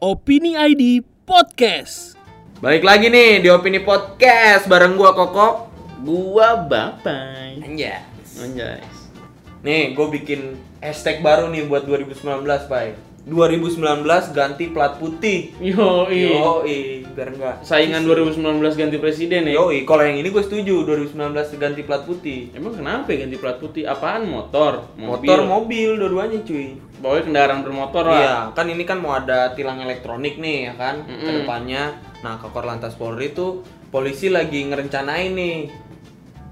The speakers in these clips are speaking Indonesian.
Opini ID Podcast. Balik lagi nih di Opini Podcast bareng gua Koko. Gua Bapai. Anjas. Anjay. Nih, gue bikin hashtag baru nih buat 2019, Pai. 2019 ganti plat putih. Yo, Yoi, biar enggak Saingan 2019 ganti presiden ya. Yoi, kalau yang ini gue setuju 2019 ganti plat putih. Emang kenapa ganti plat putih? Apaan motor? Motor, mobil, dua-duanya cuy. Pokoknya kendaraan bermotor lah. Iya, kan ini kan mau ada tilang elektronik nih ya kan Mm-mm. ke depannya. Nah, Kakor Lantas Polri tuh polisi lagi ngerencanain nih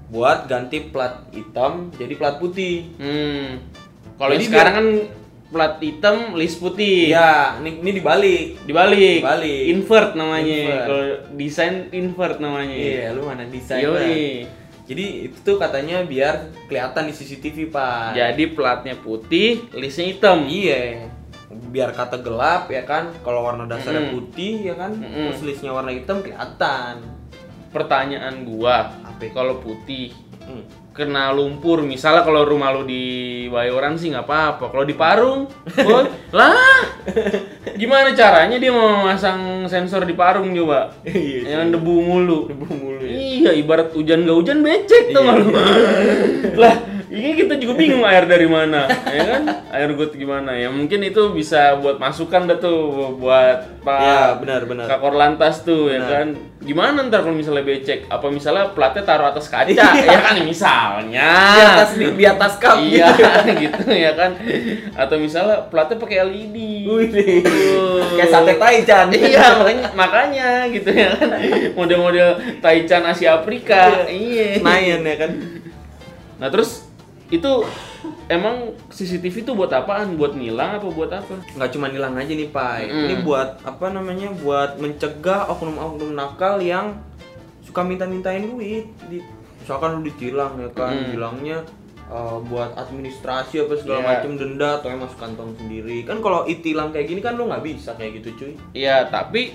buat ganti plat hitam jadi plat putih. Hmm. Kalau sekarang kan plat hitam list putih. Iya, ini, ini dibalik. Dibalik. Dibalik. Invert namanya. Kalau desain invert namanya. Iya, lu mana desain Yoi. Jadi itu tuh katanya biar kelihatan di CCTV, Pak. Jadi platnya putih, listnya hitam. Iya. Biar kata gelap ya kan, kalau warna dasarnya Mm-mm. putih ya kan, Mm-mm. terus listnya warna hitam kelihatan. Pertanyaan gua, Apa? kalau putih Hmm. kena lumpur, misalnya kalau rumah lu di Bayoran sih nggak apa-apa. Kalau di Parung, boy, lah, gimana caranya dia mau masang sensor di Parung coba? Iya. Yang debu mulu. Debu mulu ya. Iya, ibarat hujan gak hujan becek tuh Iya, lu. lah, ini kita juga bingung air dari mana, ya kan? Air got gimana? Ya mungkin itu bisa buat masukan dah tuh buat Pak Iya, benar benar. Kakor lantas tuh ya Benar. kan. Gimana ntar kalau misalnya becek? Apa misalnya platnya taruh atas kaca? Iya. ya kan misalnya. Di atas di, atas kap Iya gitu. gitu ya kan. Atau misalnya platnya pakai LED. Wih. Tuh. Kayak sate taichan. Iya makanya makanya gitu ya kan. Model-model Taichan Asia Afrika. Iya. Senayan ya kan. Nah terus itu emang CCTV itu buat apaan? Buat nilang apa buat apa? nggak cuma hilang aja nih Pai Mm. ini buat apa namanya buat mencegah oknum-oknum nakal yang suka minta-mintain duit di misalkan lu ditilang ya kan Mm. bilangnya eh, buat administrasi apa segala Iya. macam denda atau yang masuk kantong sendiri kan kalau itilang kayak gini kan lu nggak bisa kayak gitu cuy Iya, tapi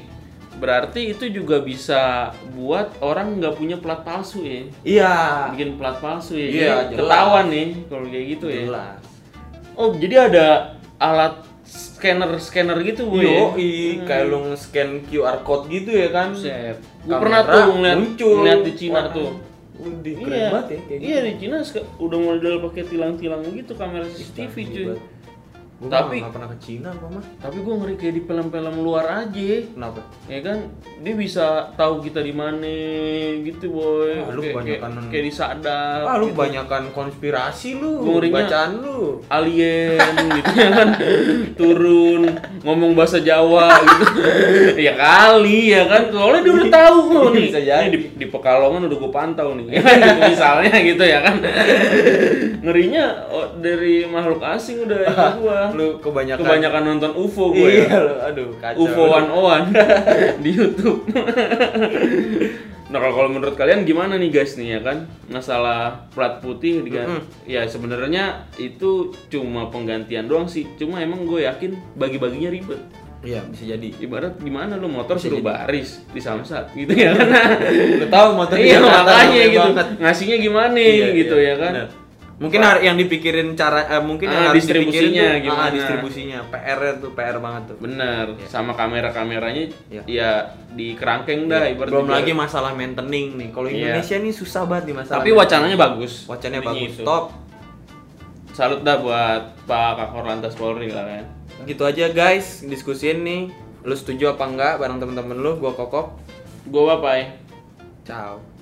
berarti itu juga bisa buat orang nggak punya plat palsu ya. iya Bikin plat palsu ya. Iya, Jadi jelas. ketahuan nih kalau kayak gitu ya. jelas Oh, jadi ada alat scanner scanner gitu bu ya? Yo, kayak lu nge-scan QR code gitu ya kan. Buset. Gue pernah tuh ngeliat, muncul. ngeliat di Cina Wah, tuh. Udah keren Iya, banget ya kayak iya gitu. di Cina udah model pakai tilang-tilang gitu kamera CCTV cuy. Gue Tapi- nggak pernah ke Cina gua mah. Tapi gue ngeri kayak di film-film luar aja. Kenapa? ya kan dia bisa tahu kita di mana gitu boy Ah, lu kayak, kayak, kebanyakan- kayak disadap Ah, lu gitu. kebanyakan konspirasi lu. Gua ngerinya- Bacaan lu. alien gitu ya kan turun ngomong bahasa Jawa gitu ya kali ya kan soalnya dia udah tahu loh nih Bisa jadi. Di, di Pekalongan udah gue pantau nih gitu, misalnya gitu ya kan ngerinya oh, dari makhluk asing udah ini gua Lu kebanyakan kebanyakan nonton UFO gue ya Iya, lu. Aduh, kacau. UFO One One di YouTube. nah kalau menurut kalian gimana nih guys nih ya kan masalah plat putih digan- Mm-mm. ya sebenarnya itu cuma penggantian doang sih cuma emang gue yakin bagi-baginya ribet Iya, bisa jadi. ibarat gimana lu motor Bisa suruh jadi. baris di samsat gitu ya kan Lu tahu motor iya makanya gitu banget. ngasihnya gimana Iya, gitu iya, ya kan benar. Mungkin har- yang dipikirin cara eh, mungkin yang Ah, harus dipikirin distribusinya tuh, gimana. ah, distribusinya. PR tuh PR banget tuh. bener sama kamera-kameranya Iya. ya di kerangkeng dah ibarat Belum lagi masalah maintenance nih. Kalau Iya. Indonesia nih susah banget di masalah. tapi wacananya bagus wacannya Intinya bagus. itu. Top. salut dah buat Pak Kakor Lantas Polri lah kan Gitu aja guys, diskusiin nih. Lu setuju apa enggak bareng temen-temen lu? Gua kokok. gue bapai Ciao.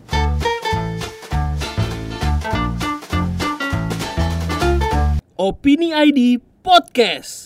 Opini ID Podcast